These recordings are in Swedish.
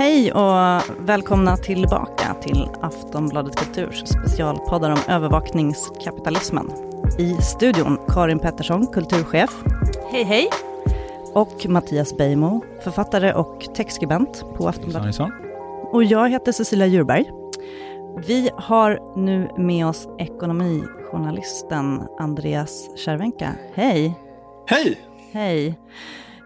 Hej och välkomna tillbaka till Aftonbladet Kulturs specialpoddar om övervakningskapitalismen. I studion Karin Pettersson, kulturchef. Hej hej. Och Mattias Beijmo, författare och textskribent på Aftonbladet. Hejsan, Och jag heter Cecilia Djurberg. Vi har nu med oss ekonomijournalisten Andreas Cervenka. Hej! Hej! Hej!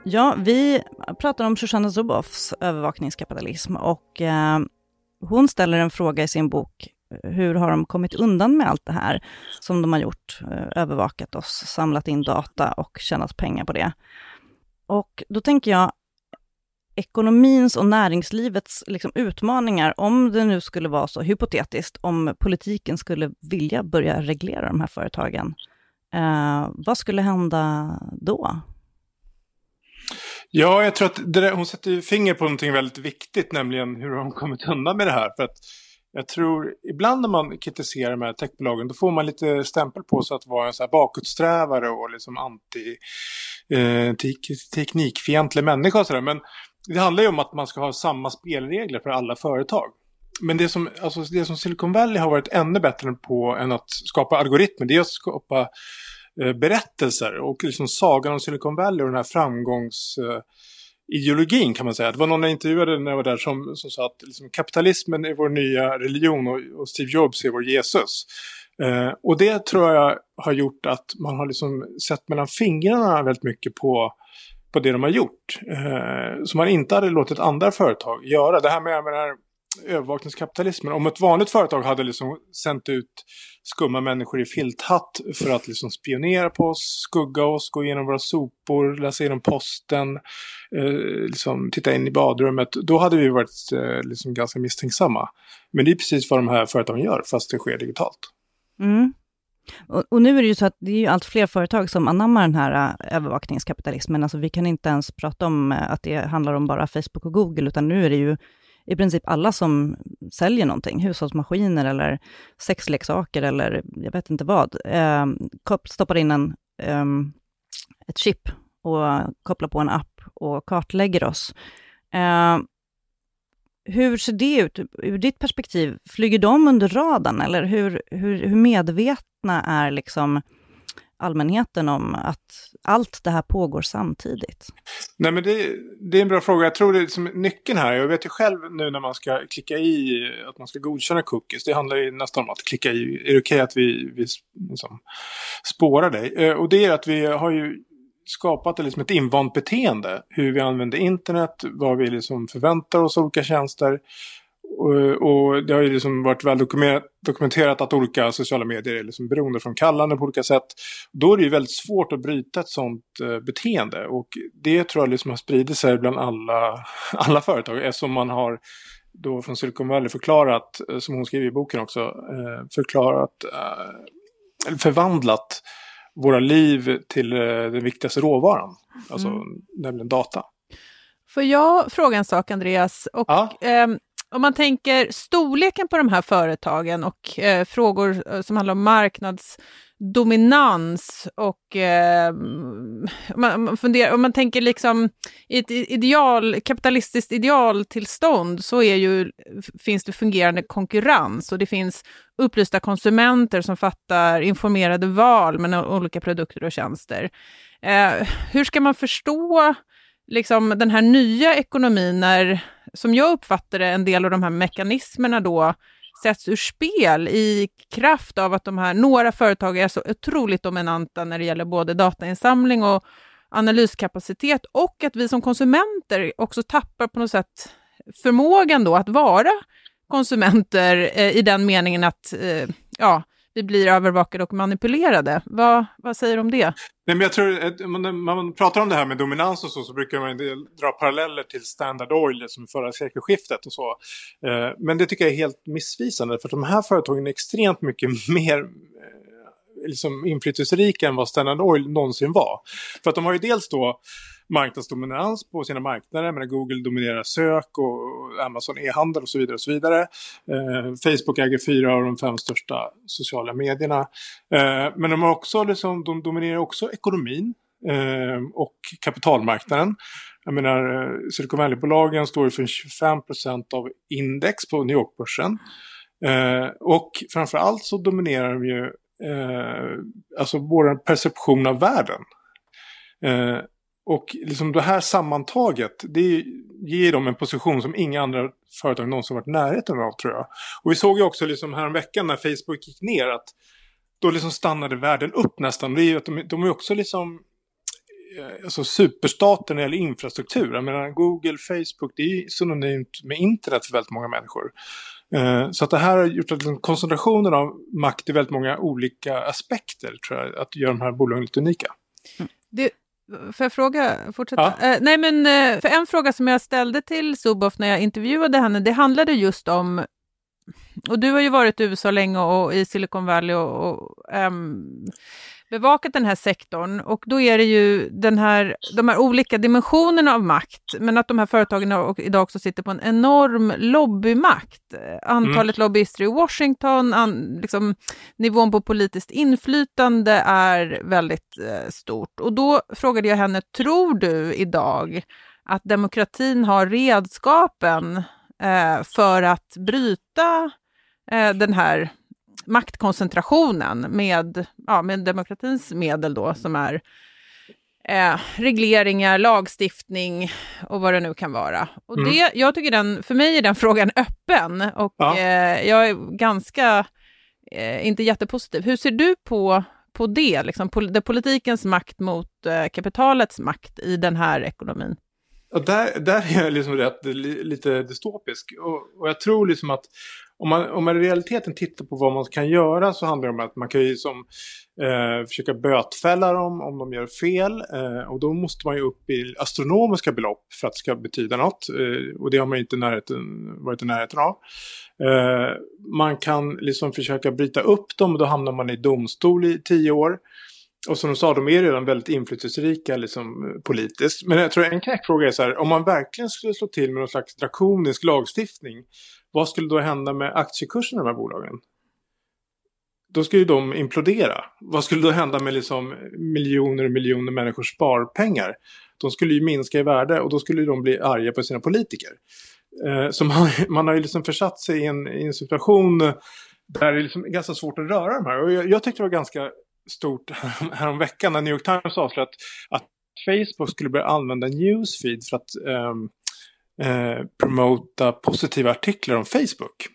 Ja, vi pratar om Shoshana Zuboffs övervakningskapitalism och eh, hon ställer en fråga i sin bok. Hur har de kommit undan med allt det här som de har gjort? Eh, övervakat oss, samlat in data och tjänat pengar på det. Och då tänker jag, ekonomins och näringslivets liksom, utmaningar, om det nu skulle vara så hypotetiskt, om politiken skulle vilja börja reglera de här företagen, eh, vad skulle hända då? Ja, jag tror att det där, hon sätter finger på någonting väldigt viktigt, nämligen hur har de kommit undan med det här. För att jag tror, ibland när man kritiserar de här techbolagen, då får man lite stämpel på sig att vara en så här bakåtsträvare och liksom anti eh, teknikfientlig människa och sådär. Men det handlar ju om att man ska ha samma spelregler för alla företag. Men det som, alltså det som Silicon Valley har varit ännu bättre på än att skapa algoritmer, det är att skapa Eh, berättelser. Och liksom sagan om Silicon Valley och den här framgångsideologin kan man säga. Det var någon jag intervjuade när jag var där som, som sa att liksom, kapitalismen är vår nya religion och, och Steve Jobs är vår Jesus. Eh, och det tror jag har gjort att man har liksom sett mellan fingrarna väldigt mycket på på det de har gjort. Eh, som man inte hade låtit andra företag göra. Det här med, med den här övervakningskapitalismen. Om ett vanligt företag hade liksom sänt ut skumma människor i filthatt för att liksom spionera på oss, skugga oss, gå igenom våra sopor, läsa igenom posten, eh, liksom titta in i badrummet. Då hade vi varit eh, liksom ganska misstänksamma. Men det är precis vad de här företagen gör, fast det sker digitalt. Mm. Och, och, nu är det ju så att det är ju allt fler företag som anammar den här eh, övervakningskapitalismen. Alltså vi kan inte ens prata om eh, att det handlar om bara Facebook och Google, utan nu är det ju i princip alla som säljer någonting, hushållsmaskiner eller sexleksaker eller jag vet inte vad, eh, stoppar in en, eh, ett chip och kopplar på en app och kartlägger oss. Eh, hur ser det ut ur ditt perspektiv? Flyger de under radarn eller hur, hur, hur medvetna är liksom allmänheten om att allt det här pågår samtidigt? Nej men det, det är en bra fråga. Jag tror det är som nyckeln här. Jag vet ju själv nu när man ska klicka i att man ska godkänna cookies. Det handlar ju nästan om att klicka i. Är det okej okay att vi, vi liksom spårar dig? Eh, och det är att vi har ju skapat liksom ett invant beteende. Hur vi använder internet, vad vi liksom förväntar oss av olika tjänster. Och, och, det har ju liksom varit väl dokumenterat att olika sociala medier är liksom beroende från kallande på olika sätt. Då är det ju väldigt svårt att bryta ett sånt eh, beteende. Och det tror jag liksom har spridit sig bland alla, alla företag. Eftersom man har då från Silicon Valley förklarat, eh, som hon skriver i boken också, eh, förklarat, eh, förvandlat våra liv till eh, den viktigaste råvaran, alltså mm. nämligen data. Får jag fråga en sak, Andreas? Och, ja. eh, om man tänker storleken på de här företagen och eh, frågor eh, som handlar om marknadsdominans och eh, man, funderar, om man tänker liksom i ett ideal, kapitalistiskt idealtillstånd så är ju, finns det fungerande konkurrens och det finns upplysta konsumenter som fattar informerade val med olika produkter och tjänster. Eh, hur ska man förstå liksom, den här nya ekonomin när som jag uppfattar det, en del av de här mekanismerna då sätts ur spel i kraft av att de här, några företag är så otroligt dominanta när det gäller både datainsamling och analyskapacitet och att vi som konsumenter också tappar på något sätt förmågan då att vara konsumenter eh, i den meningen att eh, ja, vi blir övervakade och manipulerade. Vad, vad säger du om det? Nej, men jag tror, eh, när man pratar om det här med dominans och så, så brukar man dra paralleller till Standard Oil som förra sekelskiftet och så. Eh, men det tycker jag är helt missvisande för de här företagen är extremt mycket mer eh, liksom inflytelserika än vad Standard Oil någonsin var. För att de har ju dels då marknadsdominans på sina marknader. Men Google dominerar sök och Amazon e-handel och så vidare. och så vidare. Eh, Facebook äger fyra av de fem största sociala medierna. Eh, men de, har också, liksom, de dominerar också ekonomin eh, och kapitalmarknaden. Jag menar, eh, Silicon Valley-bolagen står för 25% av index på New York-börsen. Eh, och framförallt så dominerar de ju eh, alltså vår perception av världen. Eh, och liksom det här sammantaget, det ger dem en position som inga andra företag någonsin varit i närheten av tror jag. Och vi såg ju också liksom häromveckan när Facebook gick ner att då liksom stannade världen upp nästan. Det är ju att de, de är också liksom eh, alltså superstater när det gäller infrastruktur. Jag menar, Google, Facebook, det är synonymt med internet för väldigt många människor. Eh, så att det här har gjort att liksom koncentrationen av makt i väldigt många olika aspekter tror jag, att göra de här bolagen lite unika. Det, Får jag fråga? Fortsätta? Ja. Eh, nej, men eh, för en fråga som jag ställde till Suboff när jag intervjuade henne, det handlade just om och du har ju varit i USA länge och i Silicon Valley och, och um, bevakat den här sektorn och då är det ju den här, de här olika dimensionerna av makt, men att de här företagen idag också sitter på en enorm lobbymakt. Antalet mm. lobbyister i Washington, an, liksom, nivån på politiskt inflytande är väldigt eh, stort. Och då frågade jag henne, tror du idag att demokratin har redskapen eh, för att bryta eh, den här maktkoncentrationen med, ja, med demokratins medel då, som är eh, regleringar, lagstiftning och vad det nu kan vara. Och mm. det, jag tycker den, för mig är den frågan öppen och ja. eh, jag är ganska, eh, inte jättepositiv. Hur ser du på, på det, liksom, pol det politikens makt mot eh, kapitalets makt i den här ekonomin? Och där, där är jag liksom rätt lite dystopisk. Och, och jag tror liksom att om man, om man i realiteten tittar på vad man kan göra så handlar det om att man kan ju som, eh, försöka bötfälla dem om de gör fel. Eh, och då måste man ju upp i astronomiska belopp för att det ska betyda något. Eh, och det har man ju inte närheten, varit i närheten av. Eh, man kan liksom försöka bryta upp dem och då hamnar man i domstol i tio år. Och som de sa, de är redan väldigt inflytelserika liksom, eh, politiskt. Men jag tror en knäckfråga är så här, om man verkligen skulle slå till med någon slags drakonisk lagstiftning, vad skulle då hända med aktiekursen i de här bolagen? Då skulle ju de implodera. Vad skulle då hända med liksom miljoner och miljoner människors sparpengar? De skulle ju minska i värde och då skulle de bli arga på sina politiker. Eh, så man, man har ju liksom försatt sig i en, i en situation där det liksom är liksom ganska svårt att röra de här. Och jag, jag tyckte det var ganska stort häromveckan när New York Times avslöjat att Facebook skulle börja använda Newsfeed för att um, eh, promota positiva artiklar om Facebook.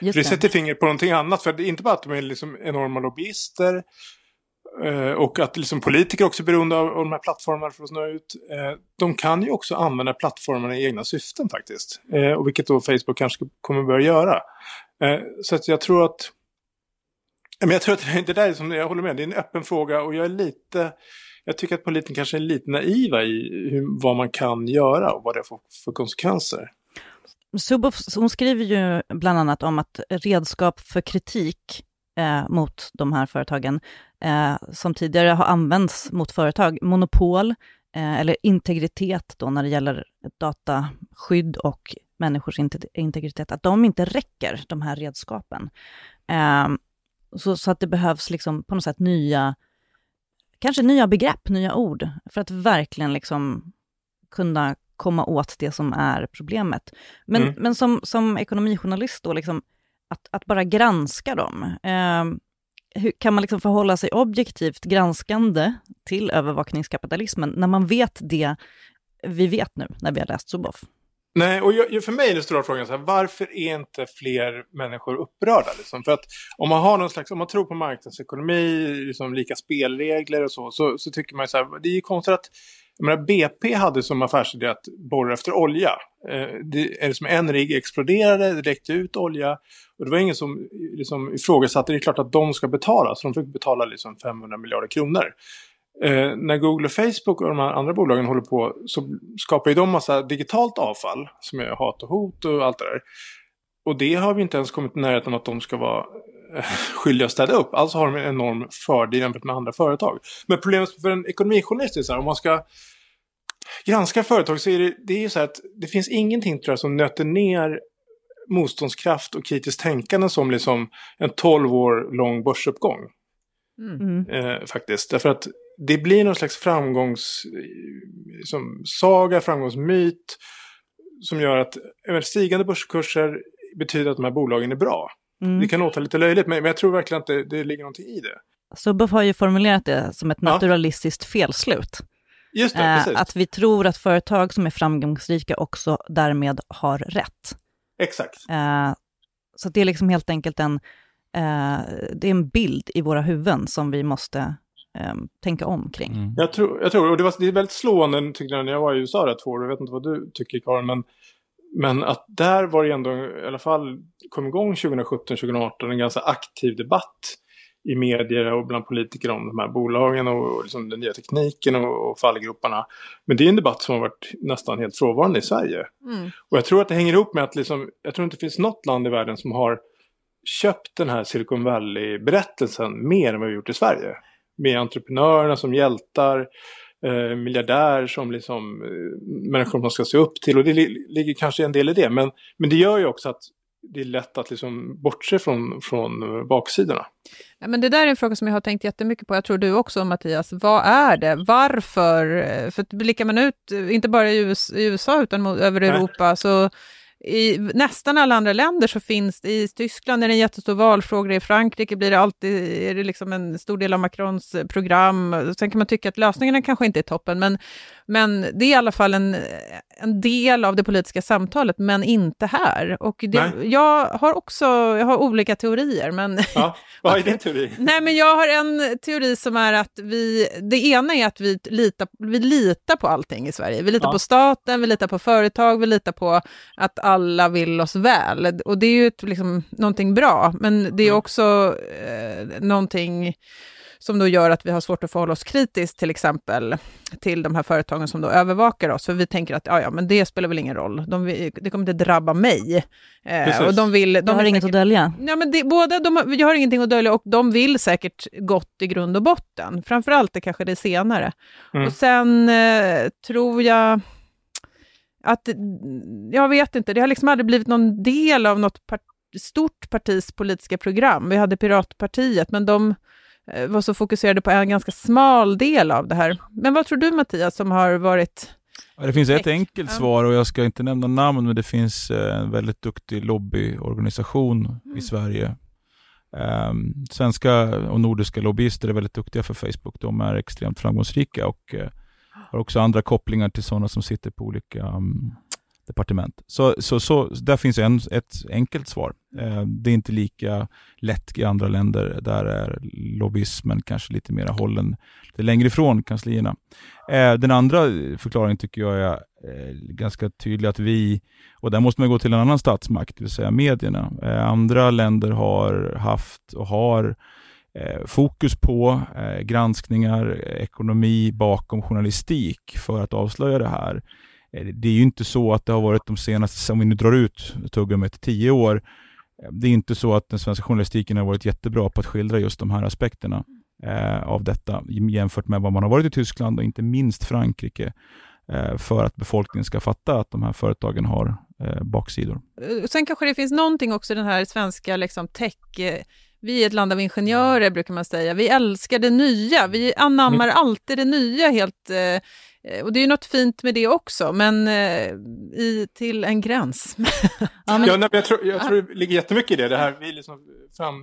Just det. sätter fingret på någonting annat. För det är inte bara att de är liksom enorma lobbyister. Eh, och att liksom politiker också är beroende av, av de här plattformarna för att nå ut. Eh, de kan ju också använda plattformarna i egna syften faktiskt. Eh, och vilket då Facebook kanske kommer börja göra. Eh, så att jag tror att... Men jag tror att det där är som jag håller med, det är en öppen fråga och jag är lite jag tycker att politiken kanske är lite naiva i hur, vad man kan göra och vad det får för konsekvenser. Suboff, hon skriver ju bland annat om att redskap för kritik eh, mot de här företagen, eh, som tidigare har använts mot företag, monopol eh, eller integritet då när det gäller dataskydd och människors integritet, att de inte räcker, de här redskapen. Eh, så, så, att det behövs liksom på något sätt nya kanske nya begrepp, nya ord, för att verkligen liksom kunna komma åt det som är problemet. Men, mm. men som, som ekonomijournalist då, liksom, att, att bara granska dem. Eh, hur kan man liksom förhålla sig objektivt granskande till övervakningskapitalismen när man vet det vi vet nu, när vi har läst Zuboff? Nej, och jag, för mig är den stora frågan så här, varför är inte fler människor upprörda? Liksom? För att om man har någon slags, om man tror på marknadsekonomi, liksom lika spelregler och så, så, så tycker man ju så här, det är ju konstigt att jag menar, BP hade som affärsidé att borra efter olja. Eh, det är det som en rigg exploderade, det läckte ut olja. Och det var ingen som liksom, ifrågasatte, det är klart att de ska betala. Så de fick betala liksom 500 miljarder kronor. Eh, när Google och Facebook och de här andra bolagen håller på så skapar ju de massa digitalt avfall som är hat och hot och allt det där. Och det har vi inte ens kommit i närheten att de ska vara eh, skyldiga att städa upp. Alltså har de en enorm fördel jämfört med andra företag. Men problemet för en ekonomijournalist är så här, om man ska granska företag så är det, det är ju så här att det finns ingenting tror jag som nöter ner motståndskraft och kritiskt tänkande som liksom en 12 år lång börsuppgång. Mm. Eh, faktiskt. Därför att det blir någon slags framgångs... som saga, framgångsmyt som gör att stigande börskurser betyder att de här bolagen är bra. Mm. Det kan låta lite löjligt, men, jag tror verkligen att det, det ligger någonting i det. Subov har ju formulerat det som ett naturalistiskt ja. felslut. Just det, eh, precis. Att vi tror att företag som är framgångsrika också därmed har rätt. Exakt. Eh, så det är liksom helt enkelt en, eh, det är en bild i våra huvuden som vi måste eh, tänka om kring. Mm. Jag, tror, jag tror, och det, var, det är väldigt slående tyckte jag när jag var i USA rätt två år, jag vet inte vad du tycker Karin, men, men att där var det ändå, i alla fall kom igång 2017-2018, en ganska aktiv debatt i medier och bland politiker om de här bolagen och, och liksom den nya tekniken och, och fallgroparna. Men det är en debatt som har varit nästan helt frånvarande i Sverige. Mm. Och jag tror att det hänger ihop med att liksom, jag tror inte det finns något land i världen som har köpt den här Silicon Valley-berättelsen mer än vad vi gjort i Sverige. Med entreprenörerna som hjältar, eh, miljardär som liksom eh, människor man ska se upp till. Och det li ligger kanske en del i det. Men, men det gör ju också att det är lätt att liksom bortse från, från baksidorna. Ja, men det där är en fråga som jag har tänkt jättemycket på. Jag tror du också Mattias. Vad är det? Varför? För blickar man ut, inte bara i USA utan över Europa, Nej. så i nästan alla andra länder så finns det, i Tyskland är det en jättestor valfråga, i Frankrike blir det alltid, är det liksom en stor del av Macrons eh, program. Sen kan man tycka att lösningarna kanske inte är toppen, men, men det är i alla fall en, en del av det politiska samtalet, men inte här. Och det, jag har också, jag har olika teorier, men... Ja, vad är din teori? Nej, men jag har en teori som är att vi, det ena är att vi litar, vi litar på allting i Sverige. Vi litar ja. på staten, vi litar på företag, vi litar på att alla vill oss väl. Och det är ju liksom någonting bra, men det är mm. också eh, någonting som då gör att vi har svårt att förhålla oss kritiskt till exempel till de här företagen som då övervakar oss. För vi tänker att ja, ja, men det spelar väl ingen roll, de, det kommer inte drabba mig. Eh, och de vill, de jag har säkert, inget att dölja. Ja, men det, båda, de, jag har ingenting att dölja och de vill säkert gott i grund och botten. Framförallt det kanske det senare. Mm. Och sen eh, tror jag att, jag vet inte, det har liksom aldrig blivit någon del av något part, stort partis politiska program. Vi hade Piratpartiet, men de var så fokuserade på en ganska smal del av det här. Men vad tror du Mattias, som har varit det finns ett enkelt svar och jag ska inte nämna namn, men det finns eh, en väldigt duktig lobbyorganisation mm. i Sverige. Um, svenska och nordiska lobbyister är väldigt duktiga för Facebook. De är extremt framgångsrika och uh, har också andra kopplingar till sådana som sitter på olika um, departement. Så, så, så där finns en, ett enkelt svar. Eh, det är inte lika lätt i andra länder. Där är lobbyismen kanske lite mer hållen lite längre ifrån kanslierna. Eh, den andra förklaringen tycker jag är eh, ganska tydlig att vi, och där måste man gå till en annan statsmakt, det vill säga medierna. Eh, andra länder har haft och har eh, fokus på eh, granskningar, ekonomi bakom journalistik för att avslöja det här. Eh, det är ju inte så att det har varit de senaste, om vi nu drar ut tuggummit, tio år, det är inte så att den svenska journalistiken har varit jättebra på att skildra just de här aspekterna eh, av detta jämfört med vad man har varit i Tyskland och inte minst Frankrike eh, för att befolkningen ska fatta att de här företagen har eh, baksidor. Sen kanske det finns någonting också i den här svenska liksom, tech vi är ett land av ingenjörer, brukar man säga. Vi älskar det nya. Vi anammar mm. alltid det nya helt... Eh, och det är ju något fint med det också, men eh, i, till en gräns. ja, men... ja, jag, tror, jag tror det ligger jättemycket i det. Det här, vi är liksom fram,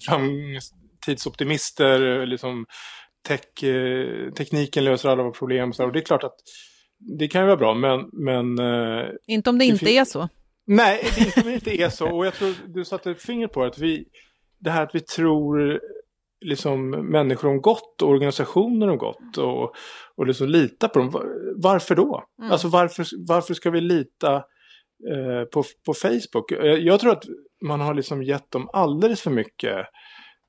framtidsoptimister, liksom tech, eh, tekniken löser alla våra problem. Så, och det är klart att det kan ju vara bra, men... men eh, inte om det, det inte är så. Nej, det inte om det inte är så. Och jag tror du satte fingret på att vi det här att vi tror liksom människor om gott och organisationer om gott och, och liksom lita på dem. Varför då? Mm. Alltså varför, varför ska vi lita eh, på, på Facebook? Jag, tror att man har liksom gett dem alldeles för mycket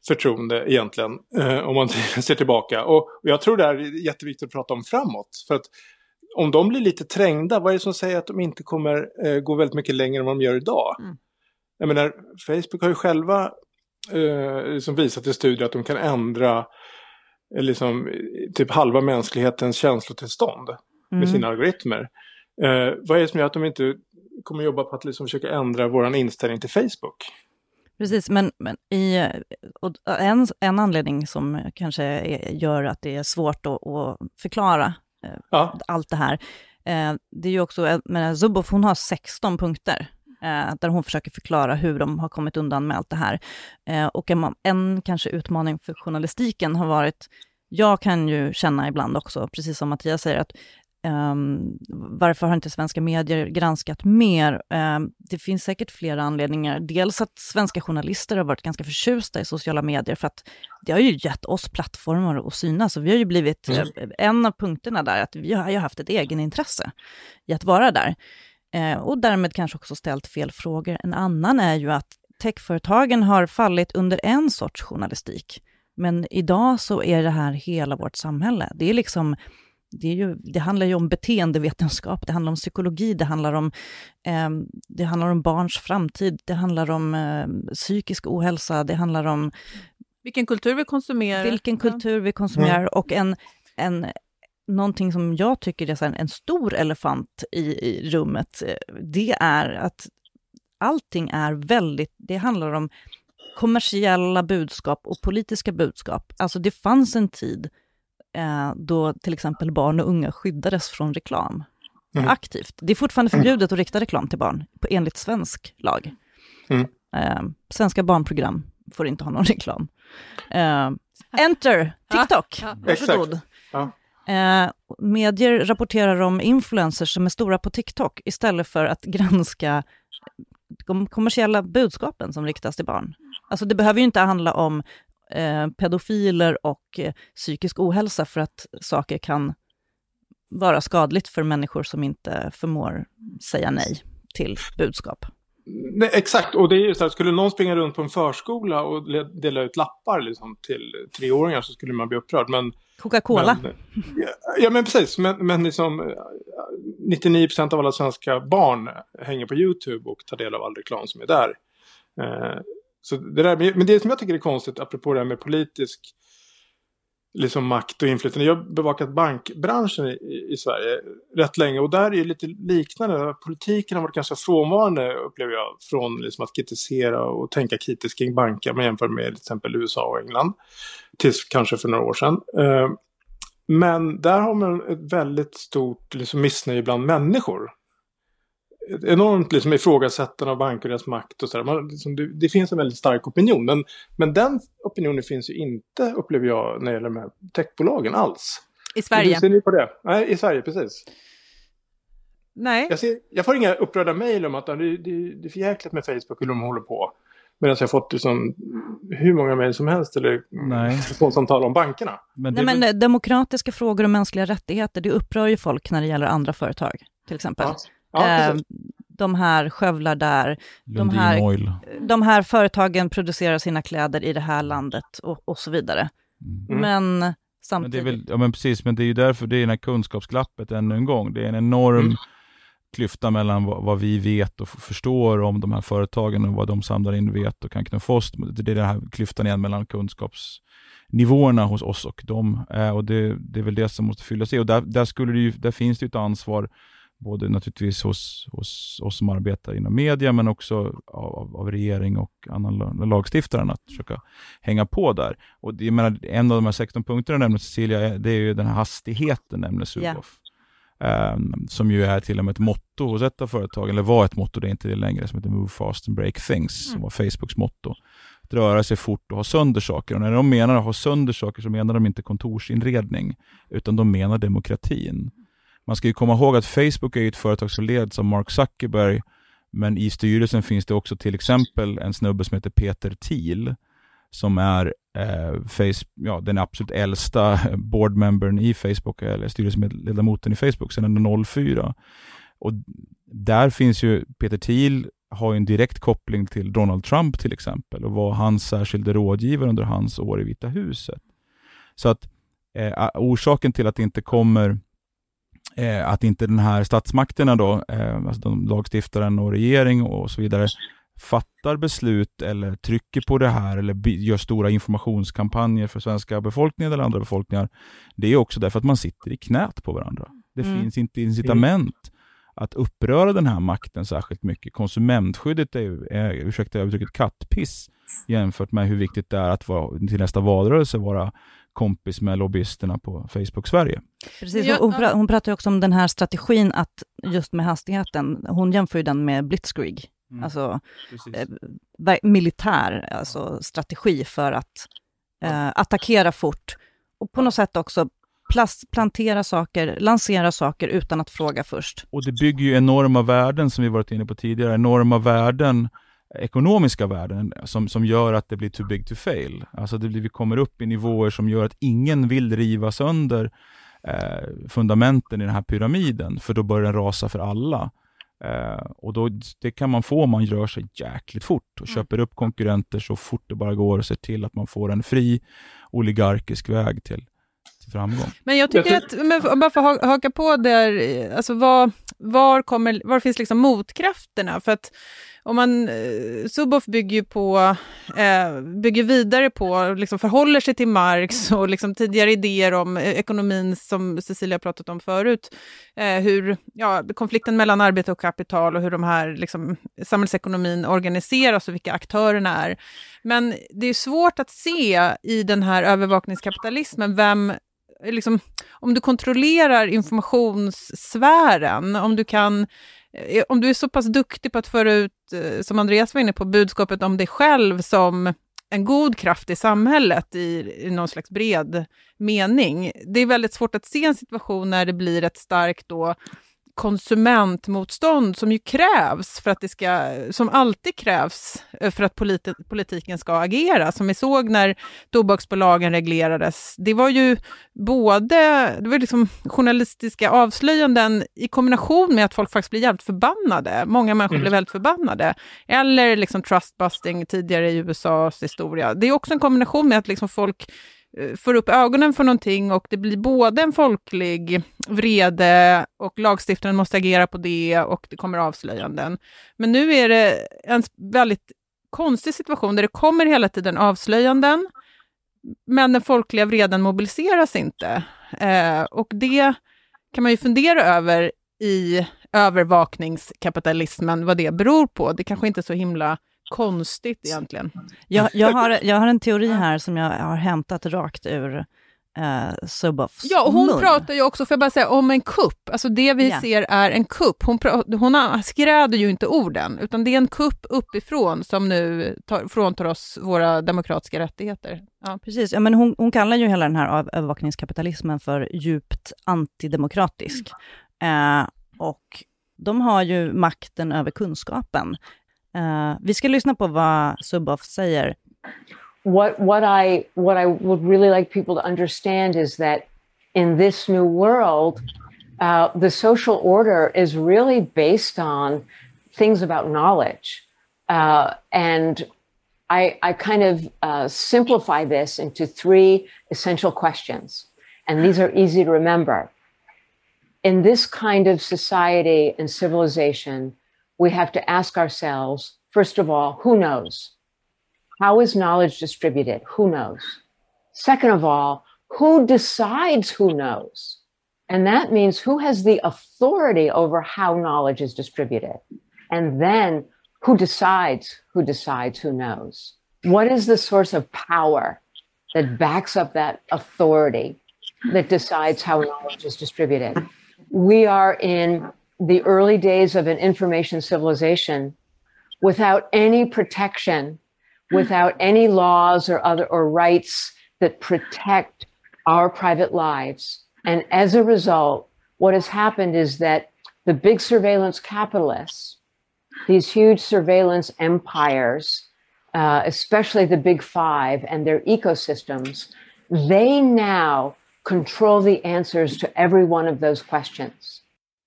förtroende egentligen eh, om man ser tillbaka. Och, och jag tror det är jätteviktigt att prata om framåt. För att om de blir lite trängda, vad är det som säger att de inte kommer eh, gå väldigt mycket längre än vad de gör idag? Mm. Jag menar, Facebook har ju själva eh, som visat i studier att de kan ändra eh, liksom, typ halva mänsklighetens känslotillstånd mm. med sina algoritmer. Eh, vad är det som gör att de inte kommer jobba på att liksom försöka ändra vår inställning till Facebook? Precis, men, men i, en, en anledning som kanske är, gör att det är svårt att, att förklara ja. allt det här. Eh, det är ju också, men Zuboff hon har 16 punkter eh, där hon försöker förklara hur de har kommit undan med allt det här. Eh, och en, en kanske utmaning för journalistiken har varit, jag kan ju känna ibland också, precis som Mattias säger, att Um, varför har inte svenska medier granskat mer? Um, det finns säkert flera anledningar. Dels att svenska journalister har varit ganska förtjusta i sociala medier, för att det har ju gett oss plattformar att synas. Och vi har ju blivit, mm. uh, en av punkterna där, att vi har ju haft ett egenintresse i att vara där. Uh, och därmed kanske också ställt fel frågor. En annan är ju att techföretagen har fallit under en sorts journalistik. Men idag så är det här hela vårt samhälle. Det är liksom det, är ju, det handlar ju om beteendevetenskap, det handlar om psykologi, det handlar om, eh, det handlar om barns framtid, det handlar om eh, psykisk ohälsa, det handlar om... Vilken kultur vi konsumerar. Vilken kultur vi konsumerar mm. och en, en, någonting som jag tycker är en, stor elefant i, i rummet, eh, det är att allting är väldigt, det handlar om kommersiella budskap och politiska budskap. Alltså det fanns en tid eh, då till exempel barn och unga skyddades från reklam mm. aktivt. Det är fortfarande förbjudet att rikta reklam till barn, på, enligt svensk lag. Mm. Eh, svenska barnprogram får inte ha någon reklam. Eh, enter, TikTok, ja, ja. varsågod. Ja. Eh, medier rapporterar om influencers som är stora på TikTok istället för att granska eh, de kommersiella budskapen som riktas till barn. Alltså det behöver ju inte handla om eh, pedofiler och eh, psykisk ohälsa för att saker kan vara skadligt för människor som inte förmår säga nej till budskap. Nej, exakt, och det är ju så här, skulle någon springa runt på en förskola och dela ut lappar liksom, till treåringar så skulle man bli upprörd. Men, Coca-Cola. ja, ja, men precis. Men, men liksom, 99% av alla svenska barn hänger på YouTube och tar del av all reklam som är där. Eh, så det där, men det som jag tycker är konstigt, apropå det här med politisk liksom makt och inflytande. Jag har bevakat bankbranschen i, i, Sverige rätt länge och där är det lite liknande. Politiken har varit ganska frånvarande upplever jag från liksom att kritisera och tänka kritiskt kring banker man jämför med till exempel USA och England. Tills kanske för några år sedan. Eh, men där har man ett väldigt stort liksom, missnöje bland människor enormt liksom ifrågasättande av banker och deras makt och sådär. Liksom, det, det, finns en väldigt stark opinion. Men, men den opinionen finns ju inte, upplever jag, när det gäller de här techbolagen alls. I Sverige? Hur ser ni på det? Nej, i Sverige, precis. Nej. Jag, ser, jag får inga upprörda mejl om att det, det, det är för jäkligt med Facebook och hur de håller på. Medan jag har fått liksom hur många mejl som helst eller telefonsamtal om bankerna. Men, Nej, men demokratiska frågor och mänskliga rättigheter, det upprör ju folk när det gäller andra företag, till exempel. Ja. Ja, eh, de här skövlar där, de här, de här företagen producerar sina kläder i det här landet och, och så vidare. Mm. Men samtidigt... Men det är väl, ja men precis, men det är ju därför det är den här kunskapsglappet ännu en gång. Det är en enorm mm. klyfta mellan vad, vad, vi vet och förstår om de här företagen och vad de samlar in vet och kan knuffa oss. Det är den här klyftan igen mellan kunskapsnivåerna hos oss och dem. Eh, och det, det, är väl det som måste fyllas i. Och där, där, skulle det ju, där finns det ju ett ansvar både naturligtvis hos, hos oss som arbetar inom media, men också av, av regering och annan lagstiftaren att försöka hänga på där. Och jag menar, en av de här 16 punkterna nämnde Cecilia, det är ju den här hastigheten, nämnde Sulof. Yeah. Um, som ju är till och med ett motto hos ett av företagen, eller var ett motto, det är inte det längre, som heter Move fast and break things, mm. som var Facebooks motto. Att röra sig fort och ha sönder saker. Och när de menar att ha sönder saker så menar de inte kontorsinredning, utan de menar demokratin. Man ska ju komma ihåg att Facebook är ett företag som leds av Mark Zuckerberg, men i styrelsen finns det också till exempel en snubbe som heter Peter Thiel, som är eh, face, ja, den absolut äldsta boardmembern i Facebook, eller styrelseledamoten i Facebook sedan 04. Och där finns ju, Peter Thiel har en direkt koppling till Donald Trump till exempel och var hans särskilde rådgivare under hans år i Vita huset. Så att eh, orsaken till att det inte kommer eh, att inte den här statsmakterna då, eh, alltså de, lagstiftaren och regering och så vidare, fattar beslut eller trycker på det här eller gör stora informationskampanjer för svenska befolkningen eller andra befolkningar. Det är också därför att man sitter i knät på varandra. Det mm. finns inte incitament att uppröra den här makten särskilt mycket. Konsumentskyddet är, är ursäkta uttrycket, kattpiss jämfört med hur viktigt det är att vara, till nästa valrörelse vara kompis med lobbyisterna på Facebook Sverige. Precis, hon, hon, pratar också om den här strategin att just med hastigheten, hon jämför ju den med blitzkrieg, mm. alltså eh, militär alltså strategi för att eh, attackera fort och på något sätt också plantera saker, lansera saker utan att fråga först. Och det bygger ju enorma värden som vi varit inne på tidigare, enorma värden ekonomiska värden som, som gör att det blir too big to fail. Alltså det blir, vi kommer upp i nivåer som gör att ingen vill riva sönder eh, fundamenten i den här pyramiden, för då börjar den rasa för alla. Eh, och då, Det kan man få om man rör sig jäkligt fort och mm. köper upp konkurrenter så fort det bara går och ser till att man får en fri oligarkisk väg till, till framgång. Men jag tycker att, men bara för att haka på där, alltså var, var, kommer, var finns liksom motkrafterna? För att om man, eh, Suboff bygger ju på, eh, bygger vidare på, liksom förhåller sig till Marx och liksom tidigare idéer om eh, ekonomin som Cecilia pratat om förut. Eh, hur, ja, konflikten mellan arbete och kapital och hur de här liksom, samhällsekonomin organiseras och vilka aktörerna är. Men det är svårt att se i den här övervakningskapitalismen vem Liksom, om du kontrollerar informationssfären, om du kan Eh, om du är så pass duktig på att föra ut, eh, som Andreas var inne på, budskapet om dig själv som en god kraft i samhället i, i någon slags bred mening. Det är väldigt svårt att se en situation när det blir ett starkt då, konsumentmotstånd som ju krävs för att det ska, som alltid krävs eh, för att politi politiken ska agera. Som vi såg när tobaksbolagen reglerades. Det var ju både det var liksom journalistiska avslöjanden i kombination med att folk faktiskt blir jävligt förbannade. Många människor mm. blev väldigt förbannade. Eller liksom trustbusting tidigare i USAs historia. Det är också en kombination med att liksom folk Eh, får upp ögonen för någonting och det blir både en folklig vrede och lagstiftaren måste agera på det och det kommer avslöjanden. Men nu är det en väldigt konstig situation där det kommer hela tiden avslöjanden, men den folkliga vreden mobiliseras inte. Eh, och det kan man ju fundera över i övervakningskapitalismen, vad det beror på. Det kanske inte är så himla konstigt egentligen. Jag, jag, har, jag har en teori här som jag har hämtat rakt ur eh, Suboffs Ja, och hon mun. pratar ju också, får jag bara säga, om en kupp. Alltså det vi yeah. ser är en kupp. Hon, hon skräder ju inte orden, utan det är en kupp uppifrån som nu tar, fråntar oss våra demokratiska rättigheter. Ja. Precis, ja, men hon, hon kallar ju hela den här övervakningskapitalismen för djupt antidemokratisk. Mm. Eh, och de har ju makten över kunskapen. Uh, vi ska lyssna på vad Suboff säger. What, what, I, what I would really like people to understand is that in this new world, uh, the social order is really based on things about knowledge. Uh, and I, I kind of uh, simplify this into three essential questions. And these are easy to remember. In this kind of society and civilization, we have to ask ourselves first of all, who knows? How is knowledge distributed? Who knows? Second of all, who decides who knows? And that means who has the authority over how knowledge is distributed? And then who decides who decides who knows? What is the source of power that backs up that authority that decides how knowledge is distributed? We are in the early days of an information civilization without any protection, without any laws or other or rights that protect our private lives. And as a result, what has happened is that the big surveillance capitalists, these huge surveillance empires, uh, especially the big five and their ecosystems, they now control the answers to every one of those questions.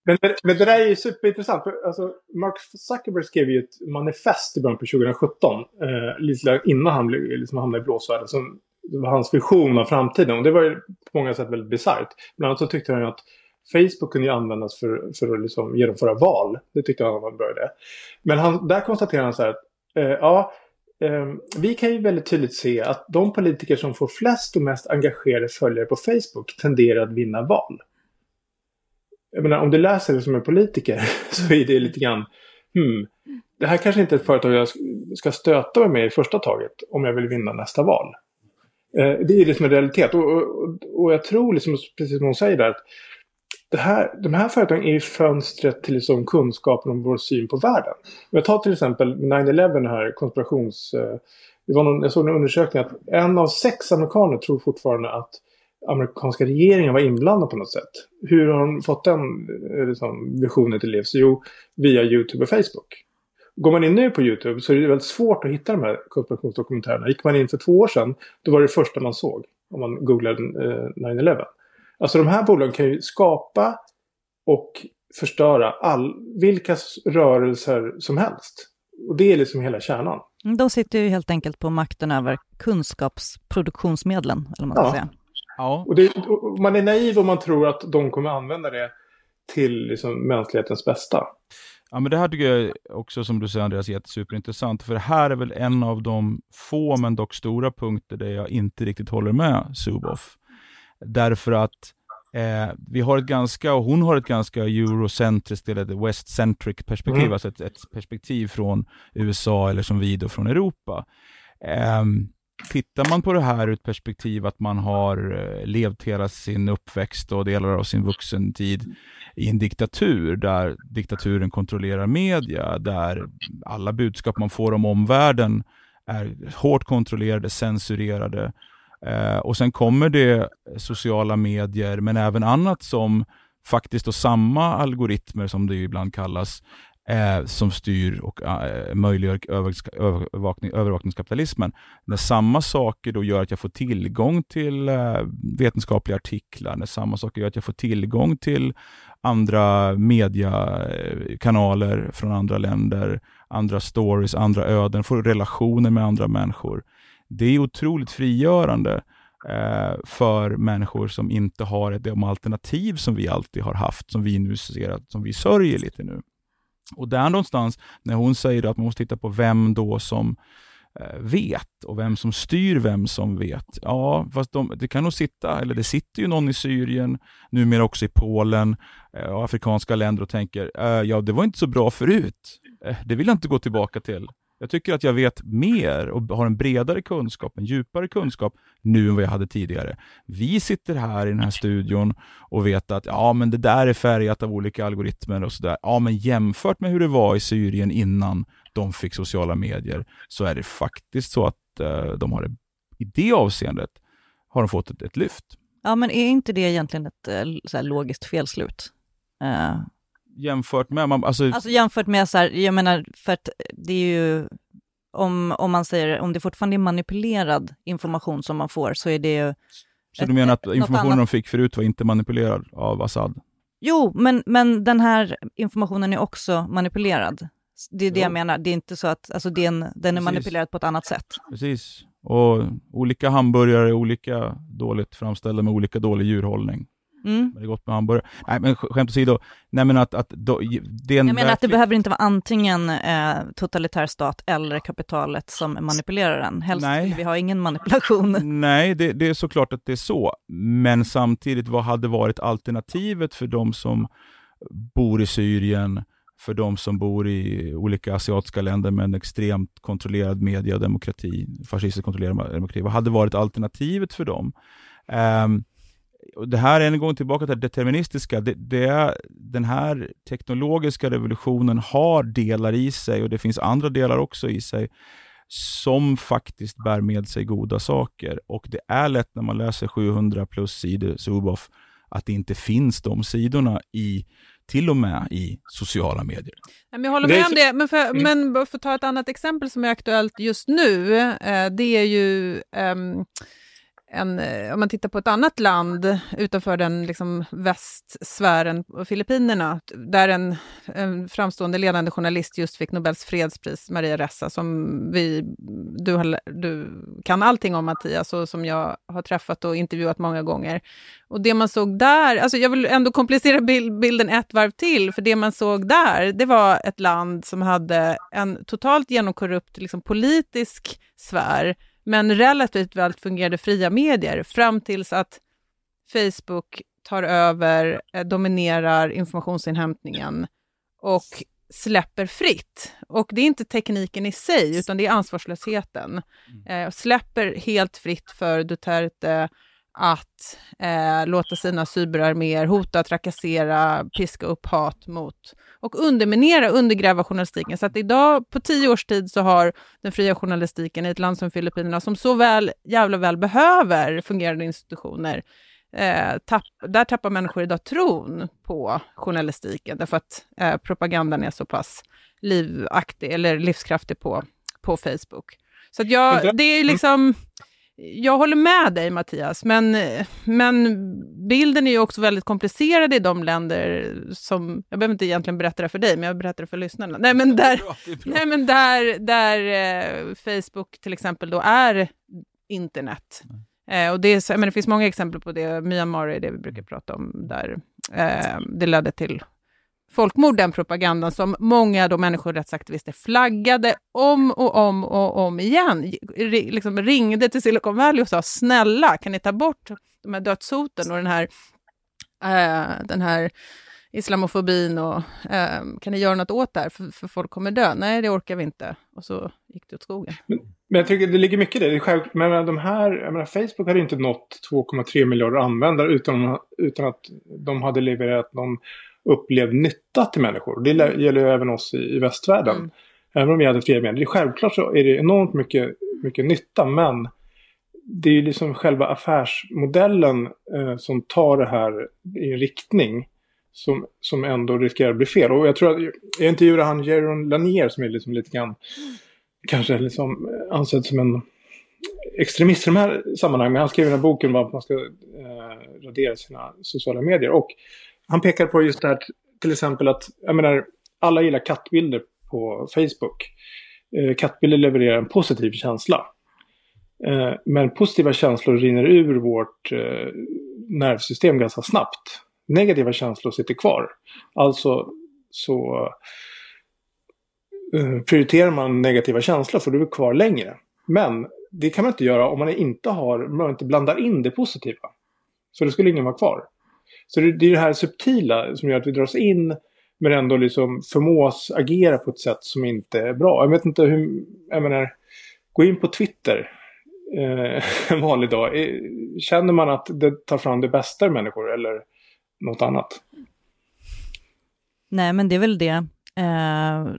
Men, men det där är ju superintressant. För, alltså, Mark Zuckerberg skrev ju ett manifest i början på 2017. Eh, lite innan han blev, liksom hamnade i blåsvärlden. Som det var hans vision av framtiden. Och det var ju på många sätt väldigt bisarrt. Bland annat så tyckte han ju att Facebook kunde ju användas för, för att liksom genomföra val. Det tyckte han var en bra idé. Men han, där konstaterar han så här att eh, ja, eh, vi kan ju väldigt tydligt se att de politiker som får flest och mest engagerade följare på Facebook tenderar att vinna val jag menar, om du läser det som en politiker så är det lite grann hmm, det här kanske inte är ett företag jag ska stöta mig med i första taget om jag vill vinna nästa val. Eh, det är liksom en realitet. Och, och, och jag tror, liksom, precis som hon säger där, att det här, de här företagen är fönstret till liksom kunskapen om vår syn på världen. Om Jag tar till exempel 9-11 här, konspirations... Eh, det var någon, jag såg en undersökning att en av sex amerikaner tror fortfarande att amerikanska regeringen var inblandad på något sätt. Hur har de fått den eh, liksom, visionen till livs? Jo, via YouTube och Facebook. Går man in nu på YouTube så är det väldigt svårt att hitta de här konspirationsdokumentärerna. Gick man in för två år sedan, då var det, första man såg om man googlade eh, 9-11. Alltså de här bolagen kan ju skapa och förstöra all, vilka rörelser som helst. Och det är liksom hela kärnan. De sitter ju helt enkelt på makten över kunskapsproduktionsmedlen, eller man ska Ja. säga. Ja, Och, det, och man är naiv om man tror att de kommer använda det till liksom mänsklighetens bästa. Ja, men det här tycker jag också, som du säger Andreas, är superintressant. För det här är väl en av de få, men dock stora punkter där jag inte riktigt håller med Zuboff. Därför att eh, vi har ett ganska, och hon har ett ganska eurocentriskt eller westcentric perspektiv, Mm. alltså ett, ett perspektiv från USA eller som vi då från Europa. Ehm, Tittar man på det här ur ett perspektiv att man har eh, levt hela sin uppväxt och delar av sin vuxentid i en diktatur där diktaturen kontrollerar media, där alla budskap man får om omvärlden är hårt kontrollerade, censurerade. Eh, och sen kommer det sociala medier, men även annat som faktiskt då samma algoritmer som det ju ibland kallas, eh, som styr och eh, möjliggör övervakning, övervakningskapitalismen. När samma saker då gör att jag får tillgång till eh, vetenskapliga artiklar, när samma saker gör att jag får tillgång till andra mediekanaler eh, från andra länder, andra stories, andra öden, får relationer med andra människor. Det är otroligt frigörande eh, för människor som inte har de alternativ som vi alltid har haft, som vi nu ser att, som vi sörjer lite nu. Och där någonstans, när hon säger att man måste titta på vem då som eh, vet och vem som styr vem som vet. Ja, fast de, det kan nog sitta, eller det sitter ju någon i Syrien, numera också i Polen eh, och afrikanska länder och tänker, eh, ja det var inte så bra förut. Det vill jag inte gå tillbaka till. Jag tycker att jag vet mer och har en bredare kunskap, en djupare kunskap nu än vad jag hade tidigare. Vi sitter här i den här studion och vet att ja, men det där är färgat av olika algoritmer och sådär. Ja, men jämfört med hur det var i Syrien innan de fick sociala medier så är det faktiskt så att eh, de har det, i det avseendet har de fått ett, ett lyft. Ja, men är inte det egentligen ett eh, så här, logiskt felslut? Eh, Jämfört med, man, alltså, Alltså jämfört med så här, jag menar, för att det är ju, om, om man säger, om det fortfarande är manipulerad information som man får, så är det ju... så du menar att informationen de fick förut var inte manipulerad av Assad? Jo, men, men den här informationen är också manipulerad. Det är det Jo. jag menar, det är inte så att, alltså det är en, den är Precis. manipulerad på ett annat sätt. Precis. Och olika hamburgare är olika dåligt framställda med olika dålig djurhållning. Mm. Det är gott med hamburgare. Nej, men sk- skämt åsido. Nej, men att, att då, det är en Jag menar att det behöver inte vara antingen eh, totalitär stat eller kapitalet som manipulerar den. Helst Nej. vill vi ha ingen manipulation. Nej, det, det är såklart att det är så. Men samtidigt, vad hade varit alternativet för de som bor i Syrien, för de som bor i olika asiatiska länder med en extremt kontrollerad media och demokrati, fascistiskt kontrollerad demokrati. Vad hade varit alternativet för dem? Ehm, och det här är en gång tillbaka till det deterministiska. Det, det är, den här teknologiska revolutionen har delar i sig och det finns andra delar också i sig som faktiskt bär med sig goda saker. Och det är lätt när man läser 700 plus sidor Zuboff att det inte finns de sidorna i till och med i sociala medier. Jag håller med om det, men för, Mm. men bara för att ta ett annat exempel som är aktuellt just nu, eh, det är ju ehm, en, eh, om man tittar på ett annat land utanför den liksom, västsfären, Filippinerna, där en, en framstående ledande journalist just fick Nobels fredspris, Maria Ressa, som vi, du, har, du kan allting om Mattias, och som jag har träffat och intervjuat många gånger. Och det man såg där, alltså jag vill ändå komplicera bild, bilden ett varv till, för det man såg där, det var ett land som hade en totalt genomkorrupt liksom, politisk sfär, men relativt väl fungerande fria medier, fram tills att Facebook tar över, eh, dominerar informationsinhämtningen och släpper fritt. Och det är inte tekniken i sig, utan det är ansvarslösheten. Eh, släpper helt fritt för Duterte att eh, låta sina cyberarméer hota, trakassera, piska upp hat mot och underminera, undergräva journalistiken. Så att idag, på tio års tid, så har den fria journalistiken i ett land som Filippinerna, som så väl, jävla väl behöver fungerande institutioner, eh, tapp, där tappar människor idag tron på journalistiken, därför att eh, propagandan är så pass livaktig, eller livskraftig på, på Facebook. Så att jag, det är liksom jag håller med dig Mattias, men, men bilden är ju också väldigt komplicerad i de länder som, jag behöver inte egentligen berätta det för dig, men jag berättar det för lyssnarna. Nej men där, nej, men där, där eh, Facebook till exempel då är internet. Eh, och det, är, men det finns många exempel på det, Myanmar är det vi brukar prata om, där eh, det ledde till folkmord, den propagandan som många då människorättsaktivister flaggade om och om och om igen. Liksom ringde till Silicon Valley och sa snälla, kan ni ta bort de här dödshoten och den här, äh, den här islamofobin och äh, kan ni göra något åt det här för, för folk kommer dö? Nej, det orkar vi inte. Och så gick det åt skogen. Men, men jag tycker det ligger mycket i det. det är själv, men de här, jag menar, Facebook hade inte nått 2,3 miljarder användare utan, utan att de hade levererat någon upplevd nytta till människor. Det mm. gäller ju även oss i, i västvärlden. Mm. Även om vi hade fria medier. Självklart så är det enormt mycket, mycket nytta men det är ju liksom själva affärsmodellen eh, som tar det här i en riktning som, som ändå riskerar att bli fel. Och jag tror att, jag intervjuade han Jaron Lanier som är liksom lite grann kanske liksom ansedd som en extremist i de här sammanhangen. Men han skrev den här boken om att man ska eh, radera sina sociala medier. Och han pekar på just det här till exempel att, jag menar, alla gillar kattbilder på Facebook. Eh, kattbilder levererar en positiv känsla. Eh, men positiva känslor rinner ur vårt eh, nervsystem ganska snabbt. Negativa känslor sitter kvar. Alltså så eh, prioriterar man negativa känslor för du är kvar längre. Men det kan man inte göra om man inte har, man inte blandar in det positiva. Så det skulle ingen vara kvar. Så det, det är det här subtila som gör att vi dras in men ändå liksom förmås agera på ett sätt som inte är bra. Jag vet inte hur, jag menar, gå in på Twitter eh, en vanlig dag. Eh, känner man att det tar fram det bästa i människor eller något annat? Nej, men det är väl det. Eh,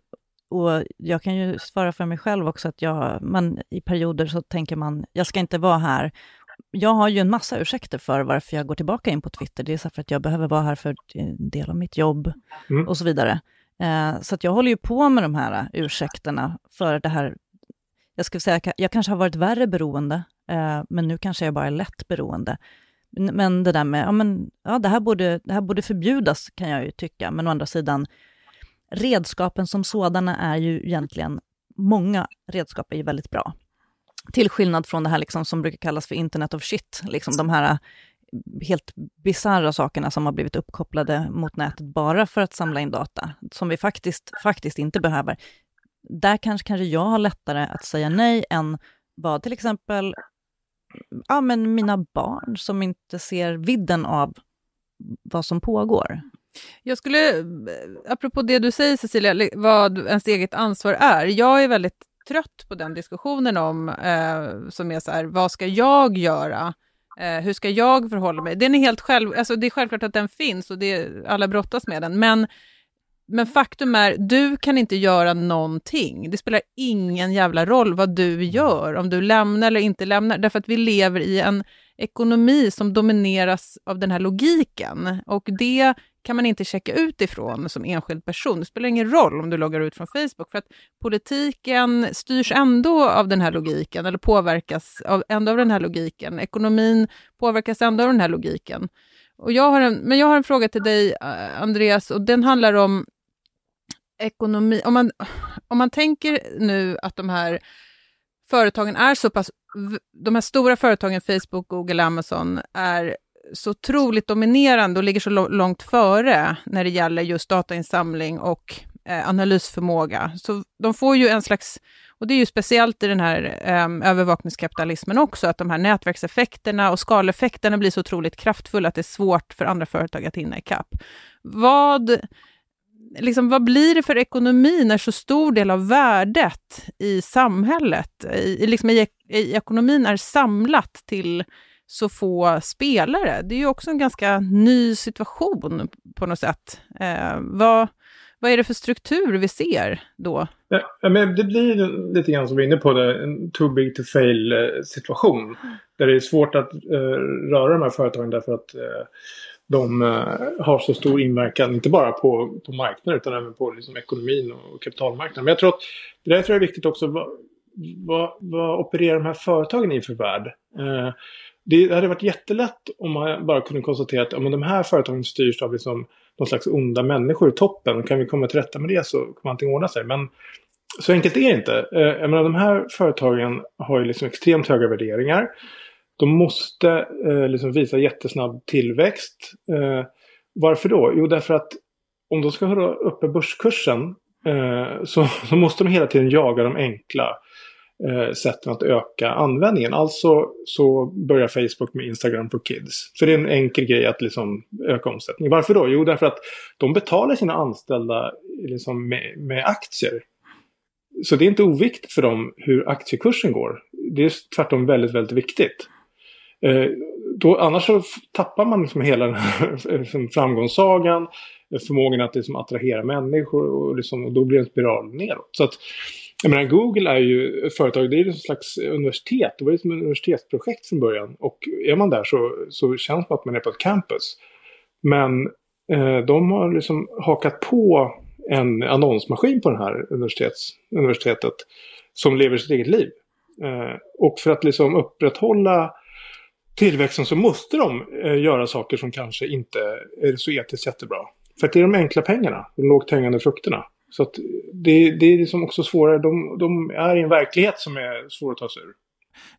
och jag kan ju svara för mig själv också att jag, man, i perioder så tänker man, jag ska inte vara här jag har ju en massa ursäkter för varför jag går tillbaka in på Twitter. Det är så för att jag behöver vara här för en del av mitt jobb mm. och så vidare. Eh, så att jag håller ju på med de här ursäkterna för det här. Jag skulle säga, jag kanske har varit värre beroende, eh, men nu kanske jag bara är lätt beroende. Men det där med, ja men, ja det här borde, det här borde förbjudas kan jag ju tycka, men å andra sidan, redskapen som sådana är ju egentligen, många redskap är ju väldigt bra. Till skillnad från det här liksom som brukar kallas för internet of shit, liksom de här eh, helt bisarra sakerna som har blivit uppkopplade mot nätet bara för att samla in data, som vi faktiskt, faktiskt inte behöver. Där kanske, kanske jag har lättare att säga nej än vad till exempel ja, men mina barn som inte ser vidden av vad som pågår. Jag skulle, eh, apropå det du säger Cecilia, vad ens eget ansvar är. Jag är väldigt trött på den diskussionen om, eh, som är så här, vad ska jag göra? Eh, hur ska jag förhålla mig? Den är helt själv, alltså det är självklart att den finns och det, alla brottas med den, men, men faktum är, du kan inte göra någonting. Det spelar ingen jävla roll vad du gör, om du lämnar eller inte lämnar, därför att vi lever i en ekonomi som domineras av den här logiken. Och det kan man inte checka ut ifrån som enskild person. Det spelar ingen roll om du loggar ut från Facebook, för att politiken styrs ändå av den här logiken, eller påverkas av, ändå av den här logiken. Ekonomin påverkas ändå av den här logiken. Och jag har en, men jag har en fråga till dig, eh, Andreas, och den handlar om ekonomi. Om man, om man tänker nu att de här företagen är så pass... De här stora företagen, Facebook, Google, Amazon, är så otroligt dominerande och ligger så långt före när det gäller just datainsamling och eh, analysförmåga. Så de får ju en slags, och det är ju speciellt i den här eh, övervakningskapitalismen också, att de här nätverkseffekterna och skaleffekterna blir så otroligt kraftfulla att det är svårt för andra företag att hinna ikapp. Vad liksom, vad blir det för ekonomi när så stor del av värdet i samhället, i, liksom i, i ekonomin, är samlat till så få spelare? Det är ju också en ganska ny situation på något sätt. Eh, vad, vad är det för struktur vi ser då? Ja, men det blir lite grann som vi är inne på, det, en too big to fail eh, situation. Där det är svårt att eh, röra de här företagen därför att eh, de eh, har så stor inverkan, inte bara på, på marknaden utan även på liksom, ekonomin och kapitalmarknaden. Men jag tror att det där tror jag är viktigt också. Vad, vad, vad opererar de här företagen i för värld? Det hade varit jättelätt om man bara kunde konstatera att ja, men de här företagen styrs av liksom någon slags onda människor i toppen. Kan vi komma till rätta med det så kommer allting ordna sig. Men så enkelt är det inte. Eh, jag menar, de här företagen har ju liksom extremt höga värderingar. De måste eh, liksom visa jättesnabb tillväxt. Eh, varför då? Jo, därför att om de ska hålla uppe börskursen eh, så, så, måste de hela tiden jaga de enkla eh, sätten att öka användningen. Alltså så börjar Facebook med Instagram for Kids. För det är en enkel grej att liksom öka omsättningen. Varför då? Jo, därför att de betalar sina anställda liksom med, med aktier. Så det är inte oviktigt för dem hur aktiekursen går. Det är tvärtom väldigt, väldigt viktigt. Eh, då, annars så tappar man liksom hela den här liksom, framgångssagan, förmågan att liksom attrahera människor och, liksom, och då blir det en spiral neråt. Så att, jag menar, Google är ju ett företag, det är ju ett slags universitet, det var ju som ett universitetsprojekt från början. Och är man där så, så känns det som att man är på ett campus. Men eh, de har liksom hakat på en annonsmaskin på det här universitets, universitetet som lever sitt eget liv. Eh, och för att liksom upprätthålla tillväxten så måste de eh, göra saker som kanske inte är så etiskt jättebra. För att det är de enkla pengarna, de lågt hängande frukterna. Så att det, det är liksom också svårare, de, de är i en verklighet som är svår att ta sig ur.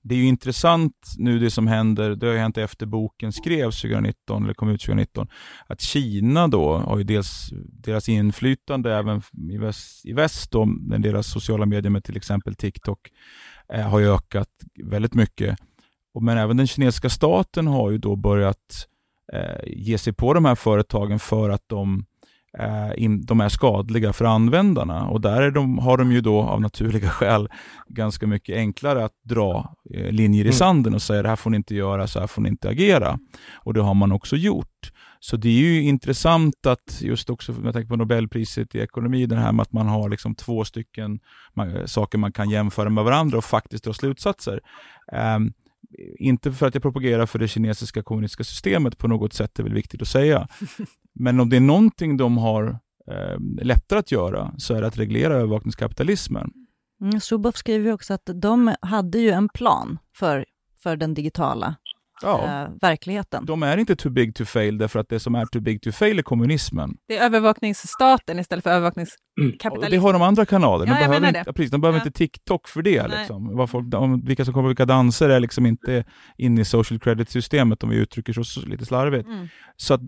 Det är ju intressant nu det som händer, det har ju hänt efter boken skrevs 2019, eller kom ut 2019, att Kina då har ju dels deras inflytande även i väst, i väst då, deras sociala medier med till exempel TikTok eh, har ju ökat väldigt mycket. Men även den kinesiska staten har ju då börjat eh, ge sig på de här företagen för att de, eh, in, de är skadliga för användarna. Och där de, har de ju då av naturliga skäl ganska mycket enklare att dra eh, linjer i mm. sanden och säga det här får ni inte göra, så här får ni inte agera. Och det har man också gjort. Så det är ju intressant att just också, med tanke på Nobelpriset i ekonomi, det här med att man har liksom två stycken man, saker man kan jämföra med varandra och faktiskt dra slutsatser. Um, inte för att jag propagerar för det kinesiska kommunistiska systemet på något sätt, det är väl viktigt att säga. Men om det är någonting de har eh, lättare att göra, så är det att reglera övervakningskapitalismen. Mm, Suboff skriver också att de hade ju en plan för, för den digitala ja. eh, verkligheten. De är inte too big to fail, därför att det som är too big to fail är kommunismen. Det är övervakningsstaten istället för övervakningskapitalismen. Mm. Det har de andra kanaler. De ja, behöver, inte, precis, de behöver ja. inte TikTok för det. Liksom. Vad folk, de, vilka som kommer på vilka danser är liksom inte inne i social credit-systemet, om vi uttrycker så lite slarvigt. Mm. Så att,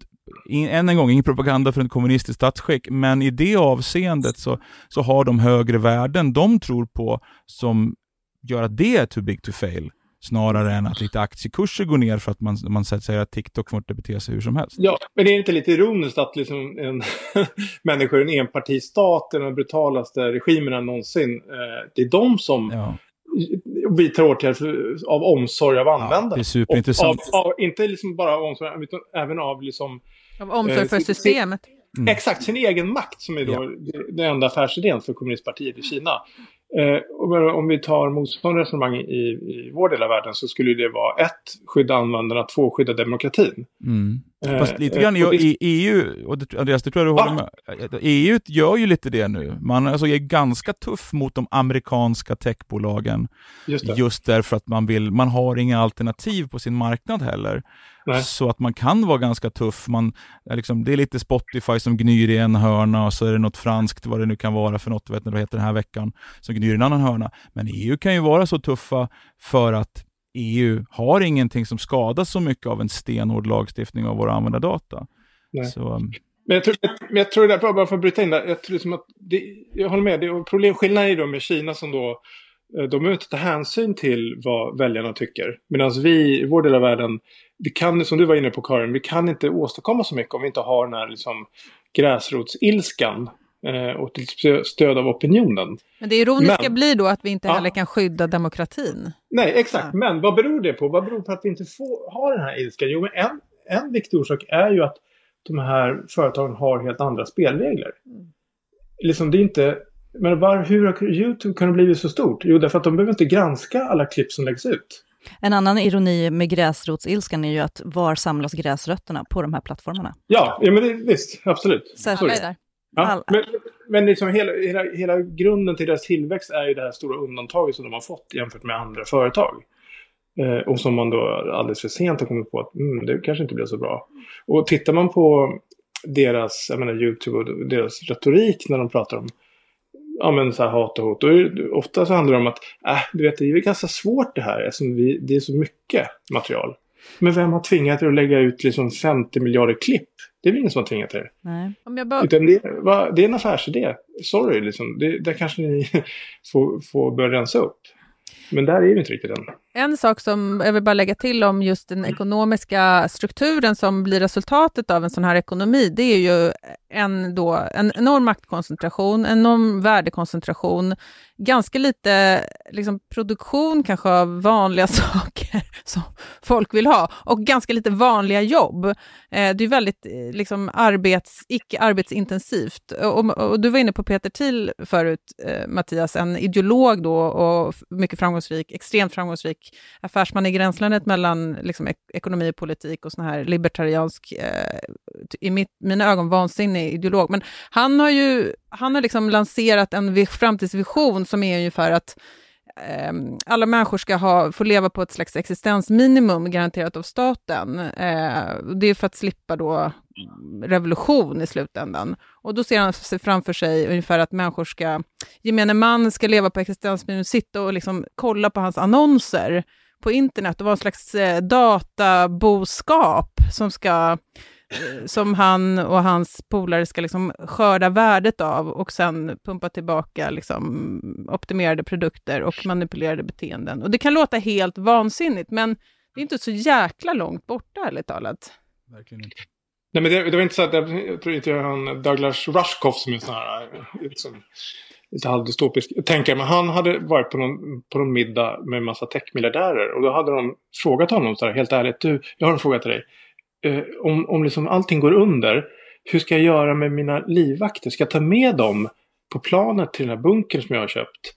än en gång, ingen propaganda för ett kommunistiskt statsskick, men i det avseendet så, så har de högre värden de tror på som gör att det är too big to fail snarare än att lite aktiekurser går ner för att man, man säger att TikTok får inte bete sig hur som helst. Ja, men det är inte lite ironiskt att liksom en människor, en enpartistat, den brutalaste regimerna någonsin, eh, det är de som ja. vidtar åtgärder av omsorg av användarna. Ja, det är superintressant. Av, av, inte liksom bara av omsorg, utan även av liksom... Av omsorg eh, för systemet. Mm. Exakt, sin egen makt som är då ja. den enda affärsidén för kommunistpartiet i Kina. Eh, om vi tar motsvarande resonemang i, i vår del av världen så skulle det vara ett, skydda användarna, två, skydda demokratin. Mm. Eh, Fast lite grann i, i EU, och det, Andreas, det tror jag du håller med EU gör ju lite det nu. Man alltså är ganska tuff mot de amerikanska techbolagen. Just, just därför att man vill, man har inga alternativ på sin marknad heller. Nej. Så att man kan vara ganska tuff. Man, liksom, det är lite Spotify som gnyr i en hörna och så är det något franskt, vad det nu kan vara för något, vet inte vad heter den här veckan, som gnyr i en annan hörna. Men EU kan ju vara så tuffa för att EU har ingenting som skadas så mycket av en stenhård lagstiftning av våra användardata. Så, um, men jag tror, men jag tror det, bara för att bryta in där, jag tror liksom att det, jag håller med, det, problem, skillnaden är då med Kina som då, eh, de behöver inte ta hänsyn till vad väljarna tycker. Medan vi i vår del av världen vi kan, som du var inne på Karin, vi kan inte åstadkomma så mycket om vi inte har den här liksom, gräsrotsilskan eh, och till stöd av opinionen. Men det ironiska Men, blir då att vi inte ja. heller kan skydda demokratin. Nej, exakt. Ja. Men vad beror det på? Vad beror på att vi inte får ha den här ilskan? Jo, men en, en viktig orsak är ju att de här företagen har helt andra spelregler. Liksom det är inte... Men var, hur har YouTube kunnat bli så stort? Jo, därför att de behöver inte granska alla klipp som läggs ut. En annan ironi med gräsrotsilskan är ju att var samlas gräsrötterna på de här plattformarna? Ja, ja men det, visst, absolut. Där. Ja, men men liksom hela, hela, hela grunden till deras tillväxt är ju det här stora undantaget som de har fått jämfört med andra företag. Eh, och som man då alldeles för sent har kommit på att mm, det kanske inte blev så bra. Och tittar man på deras, jag menar YouTube och deras retorik när de pratar om ja, men så här hat och hot. Det, ofta så handlar det om att äh, du vet, det är ganska svårt det här eftersom vi, det är så mycket material. Men vem har tvingat er att lägga ut liksom 50 miljarder klipp? Det är väl ingen som har tvingat er. Nej. Om jag bara, Utan det, va, det är en affärsidé. Sorry, liksom. det, där kanske ni får, får börja rensa upp. Men där är vi inte riktigt än. En sak som jag vill bara lägga till om just den ekonomiska strukturen som blir resultatet av en sån här ekonomi, det är ju en, då, en enorm maktkoncentration, en enorm värdekoncentration, ganska lite liksom, produktion kanske av vanliga saker som folk vill ha och ganska lite vanliga jobb. Eh, det är väldigt eh, liksom, arbets, icke arbetsintensivt. Och, och du var inne på Peter Thiel förut, eh, Mattias, en ideolog då och mycket framgångsrik, extremt framgångsrik affärsman i gränslandet mellan liksom, ek ekonomi och politik och sån här libertariansk, eh, i mitt, mina ögon vansinnig ideolog. Men han har ju han har liksom lanserat en framtidsvision som är ungefär att eh, alla människor ska ha, få leva på ett slags existensminimum garanterat av staten. Eh, det är för att slippa då revolution i slutändan. Och då ser han sig framför sig ungefär att människor ska, gemene man ska leva på existensminimum, sitta och liksom kolla på hans annonser på internet och vara en slags eh, databoskap som ska eh, som han och hans polare ska liksom skörda värdet av och sen pumpa tillbaka liksom optimerade produkter och manipulerade beteenden. Och det kan låta helt vansinnigt, men det är inte så jäkla långt borta, ärligt talat. Verkligen inte. Nej, men det, det var inte så att jag, tror inte jag har en Douglas Rushkoff som är sån här liksom, lite halvdystopisk tänkare. Men han hade varit på någon, på någon middag med en massa techmiljardärer. Och då hade de frågat honom så här, helt ärligt. Du, jag har en fråga till dig. Eh, om om liksom allting går under. Hur ska jag göra med mina livvakter? Ska jag ta med dem på planet till den här bunkern som jag har köpt?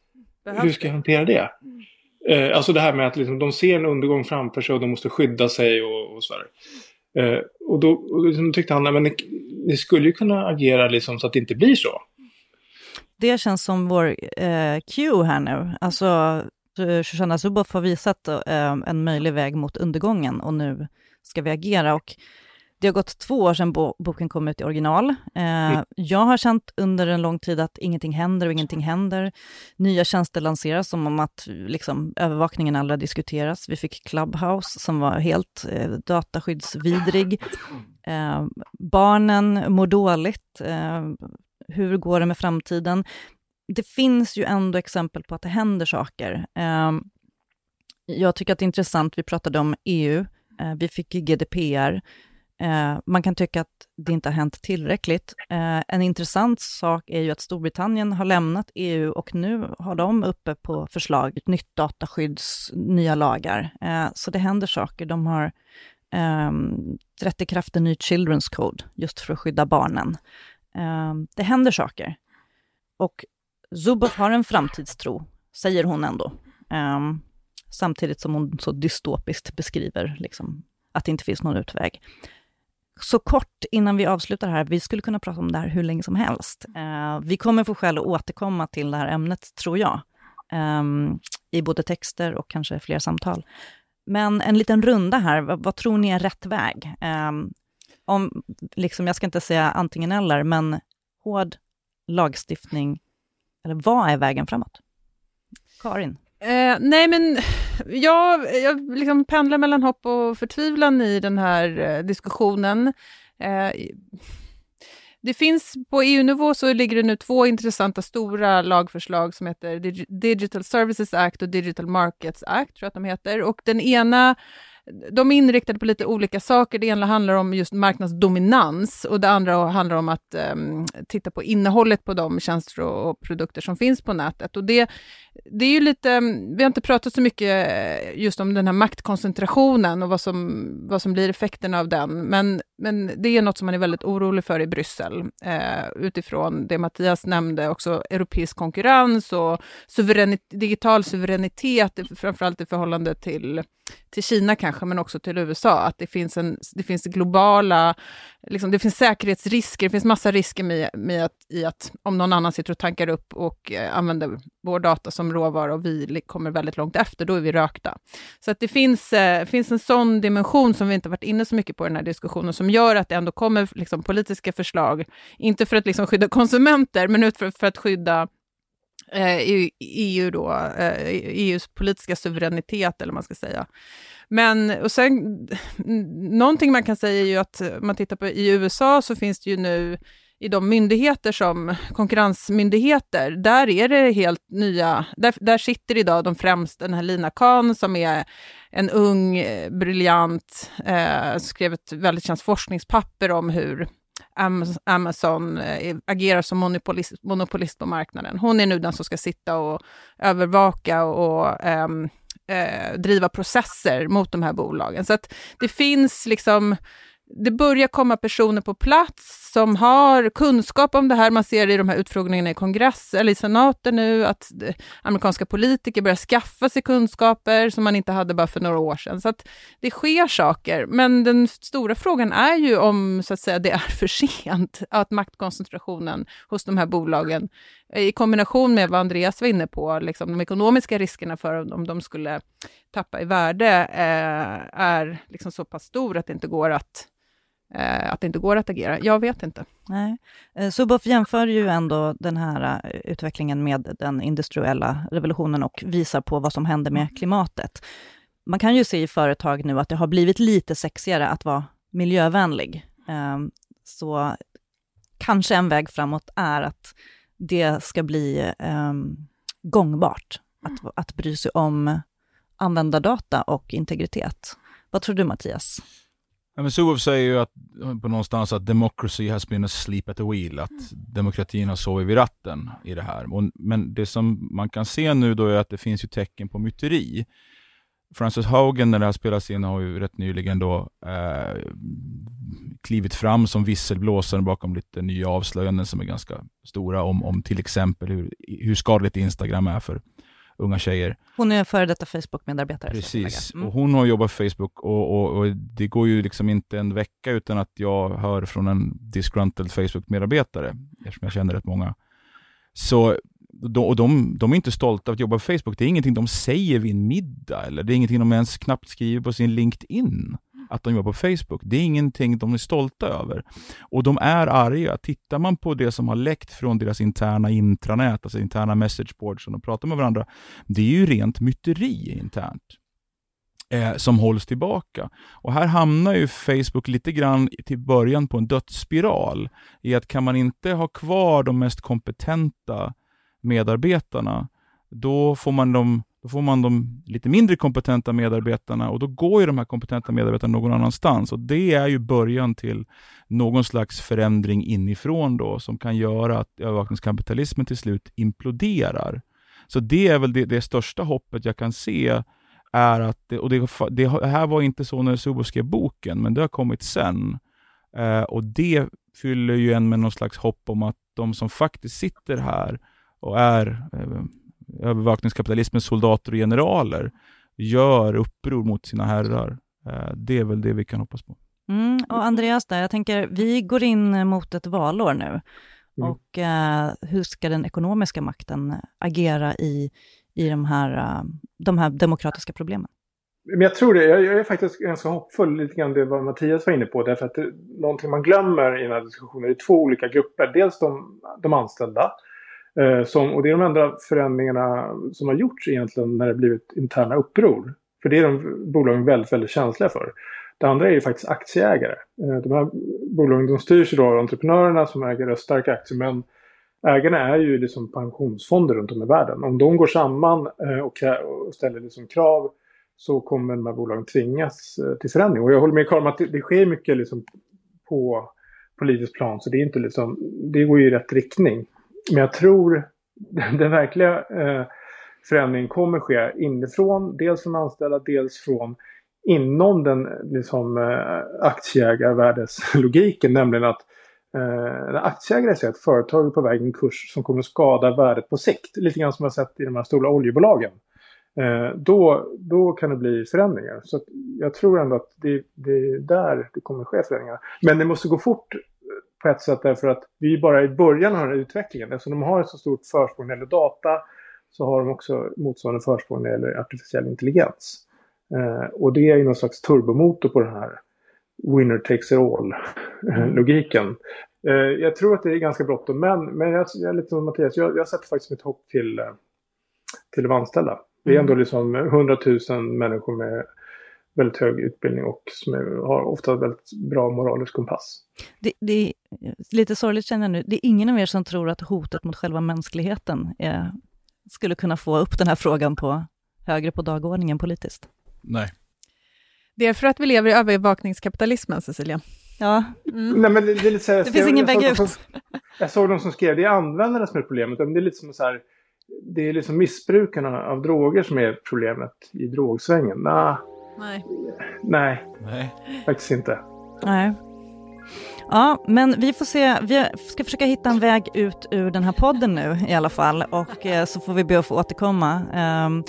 Hur ska jag hantera det? Eh, alltså det här med att liksom, de ser en undergång framför sig och de måste skydda sig och, och sådär. Eh, och då och liksom tyckte han, "Nej, men ni, ni skulle ju kunna agera liksom så att det inte blir så. Det känns som vår eh, cue här nu. Alltså, eh, Shoshana Zuboff har visat eh, en möjlig väg mot undergången och nu ska vi agera. Och det har gått två år sedan bo boken kom ut i original. Eh, Jag har känt under en lång tid att ingenting händer och ingenting händer. Nya tjänster lanseras som om att liksom, övervakningen aldrig har diskuterats. Vi fick Clubhouse som var helt eh, dataskyddsvidrig. Eh, barnen mår dåligt. Eh, hur går det med framtiden? Det finns ju ändå exempel på att det händer saker. Eh, jag tycker att det är intressant, vi pratade om EU, Eh, vi fick ju GDPR. Eh, man kan tycka att det inte har hänt tillräckligt. Eh, en intressant sak är ju att Storbritannien har lämnat EU och nu har de uppe på förslag ett nytt dataskydds, nya lagar. Eh, så det händer saker. De har um, trätt i kraft en ny Children's Code, just för att skydda barnen. Ehm, det händer saker. Och Zuboff har en framtidstro, säger hon ändå. Ehm, samtidigt som hon så dystopiskt beskriver liksom, att det inte finns någon utväg. Så kort innan vi avslutar här, vi skulle kunna prata om det här hur länge som helst. Eh, vi kommer få skäl att återkomma till det här ämnet, tror jag, eh, i både texter och kanske fler samtal. Men en liten runda här, vad, vad tror ni är rätt väg? Eh, om, liksom, jag ska inte säga antingen eller, men hård lagstiftning, eller vad är vägen framåt? Karin? Eh, nej, men jag, jag liksom pendlar mellan hopp och förtvivlan i den här eh, diskussionen. Eh, det finns på EU-nivå så ligger det nu två intressanta stora lagförslag som heter Digital Services Act och Digital Markets Act, tror jag att de heter. Och den ena de är inriktade på lite olika saker. Det ena handlar om just marknadsdominans och det andra handlar om att um, titta på innehållet på de tjänster och, och, produkter som finns på nätet. Och det, det är ju lite, ehm, vi har inte pratat så mycket eh, just om den här maktkoncentrationen och vad som, vad som blir effekten av den, men, men det är något som man är väldigt orolig för i Bryssel, eh, utifrån det Mattias nämnde, också europeisk konkurrens och suveränitet, digital suveränitet, framförallt i förhållande till till Kina kanske, men också till USA, att det finns, en, det finns globala, liksom, det finns säkerhetsrisker, det finns massa risker med, med att, i att om någon annan sitter och tankar upp och eh, använder vår data som råvara och vi kommer väldigt långt efter, då är vi rökta. Så att det finns, eh, finns en sån dimension som vi inte varit inne så mycket på i den här diskussionen, som gör att det ändå kommer liksom, politiska förslag, inte för att liksom, skydda konsumenter, men ut för, för att skydda Eh, EU då, eh, EUs politiska suveränitet, eller vad man ska säga. Men och sen, någonting man kan säga är ju att eh, om man tittar på i USA så finns det ju nu i de myndigheter som konkurrensmyndigheter, där är det helt nya, där, där sitter idag de främsta, den här Lina Kahn, som är en ung, briljant, eh, skrev ett väldigt känt forskningspapper om hur Amazon eh, agerar som monopolist, monopolist på marknaden. Hon är nu den som ska sitta och övervaka och um, eh, driva processer mot de här bolagen. Så att det finns liksom det börjar komma personer på plats som har kunskap om det här. Man ser i de här utfrågningarna i kongress eller i senaten nu att amerikanska politiker börjar skaffa sig kunskaper som man inte hade bara för några år sedan. Så att det sker saker. Men den stora frågan är ju om så att säga, det är för sent att maktkoncentrationen hos de här bolagen i kombination med vad Andreas var inne på, liksom de ekonomiska riskerna för om de skulle tappa i värde eh, är liksom så pass stor att det inte går att att det inte går att agera. Jag vet inte. Nej. Eh, Suboff jämför ju ändå den här eh, utvecklingen med den industriella revolutionen och visar på vad som händer med klimatet. Man kan ju se i företag nu att det har blivit lite sexigare att vara miljövänlig. Ehm, så kanske en väg framåt är att det ska bli um, gångbart, att, att bry sig om användardata och integritet. Vad tror du Mattias? Ja, men Suov säger ju att, på någonstans att democracy has been asleep at the wheel, att mm. demokratin har sovit vid ratten i det här. men det som man kan se nu då är att det finns ju tecken på myteri. Francis Haugen, när det här spelas in, har ju rätt nyligen då eh, klivit fram som visselblåsare bakom lite nya avslöjanden som är ganska stora om, om till exempel hur, hur skadligt Instagram är för unga tjejer. Hon är före detta Facebook-medarbetare. Precis, mm. och hon har jobbat på Facebook och, och, och, det går ju liksom inte en vecka utan att jag hör från en disgruntled Facebook-medarbetare, eftersom jag känner rätt många. Så, och de, de är inte stolta att jobba på Facebook. Det är ingenting de säger vid en middag, eller det är ingenting de ens knappt skriver på sin LinkedIn att de jobbar på Facebook. Det är ingenting de är stolta över. Och de är arga. Tittar man på det som har läckt från deras interna intranät, alltså interna messageboards som de pratar med varandra, det är ju rent myteri internt eh, som hålls tillbaka. Och här hamnar ju Facebook lite grann till början på en dödsspiral i att kan man inte ha kvar de mest kompetenta medarbetarna, då får man dem då får man de lite mindre kompetenta medarbetarna och då går ju de här kompetenta medarbetarna någon annanstans. Och Det är ju början till någon slags förändring inifrån då som kan göra att övervakningskapitalismen till slut imploderar. Så det är väl det, det största hoppet jag kan se är att, det, och det, det här var inte så när Subo skrev boken, men det har kommit sen. Eh, och det fyller ju en med någon slags hopp om att de som faktiskt sitter här och är eh, övervakningskapitalismens soldater och generaler gör uppror mot sina herrar. Eh, det är väl det vi kan hoppas på. Mm, och Andreas, där, jag tänker, vi går in mot ett valår nu. Mm. Och eh, hur ska den ekonomiska makten agera i, i de, här, uh, de här demokratiska problemen? Men jag tror det. Jag, är faktiskt ganska hoppfull lite grann det vad Mattias var inne på. Därför att det, någonting man glömmer i den här diskussionen är två olika grupper. Dels de, de anställda Eh, Eh, som, och det är de enda förändringarna som har gjorts egentligen när det blivit interna uppror. För det är de bolagen väldigt, väldigt känsliga för. Det andra är ju faktiskt aktieägare. Eh, de här bolagen de styrs ju då av entreprenörerna som äger röststarka aktier. Men ägarna är ju liksom pensionsfonder runt om i världen. Om de går samman eh, och, ställer liksom krav så kommer de här bolagen tvingas till förändring. Och jag håller med Karin att det, det sker mycket liksom på politisk plan så det, är inte liksom, det går ju i rätt riktning. Men jag tror den verkliga eh, förändringen kommer ske inifrån, dels från anställda, dels från inom den liksom, eh, aktieägarvärdeslogiken, nämligen att eh, aktieägare ser att företag är på väg en kurs som kommer skada värdet på sikt. Lite grann som jag sett i de här stora oljebolagen. Eh, då, då kan det bli förändringar. Så jag tror ändå att det, det är där det kommer ske förändringar. Men det måste gå fort på ett sätt därför att vi bara i början av den här utvecklingen. Eftersom de har ett så stort försprång när det gäller data så har de också motsvarande försprång när det gäller artificiell intelligens. Eh, och det är ju någon slags turbomotor på den här winner takes it all-logiken. Eh, jag tror att det är ganska bråttom, men, men jag, jag är lite som Mattias, jag, jag sätter faktiskt mitt hopp till, eh, till de anställda. Det är ändå liksom 100 000 människor med väldigt hög utbildning och som har ofta väldigt bra moralisk kompass. Det, det, lite sorgligt känner jag nu, det är ingen av er som tror att hotet mot själva mänskligheten är, skulle kunna få upp den här frågan på högre på dagordningen politiskt? Nej. Det är för att vi lever i övervakningskapitalismen, Cecilia. Ja. Mm. Nej, men det, det, är lite så här, det finns ingen väg ut. Som, jag såg de som skrev, det är användarna som är problemet. Det är lite som så här, det är liksom missbrukarna av droger som är problemet i drogsvängen. Nah, nej. Nej, Nej. faktiskt inte. Nej. Ja, men vi får se. Vi ska försöka hitta en väg ut ur den här podden nu i alla fall och eh, så får vi be att få återkomma. Um,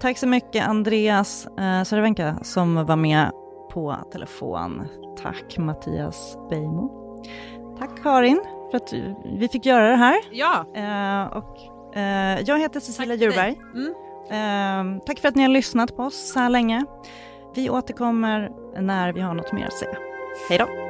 tack så mycket Andreas eh, Cervenka som var med på telefon. Tack Mattias Beijmo. Tack Karin för att vi fick göra det här. Ja. Eh, och, eh, jag heter Cecilia Djurberg. Mm. Eh, tack för att ni har lyssnat på oss så här länge. Vi återkommer när vi har något mer att säga. Hej då!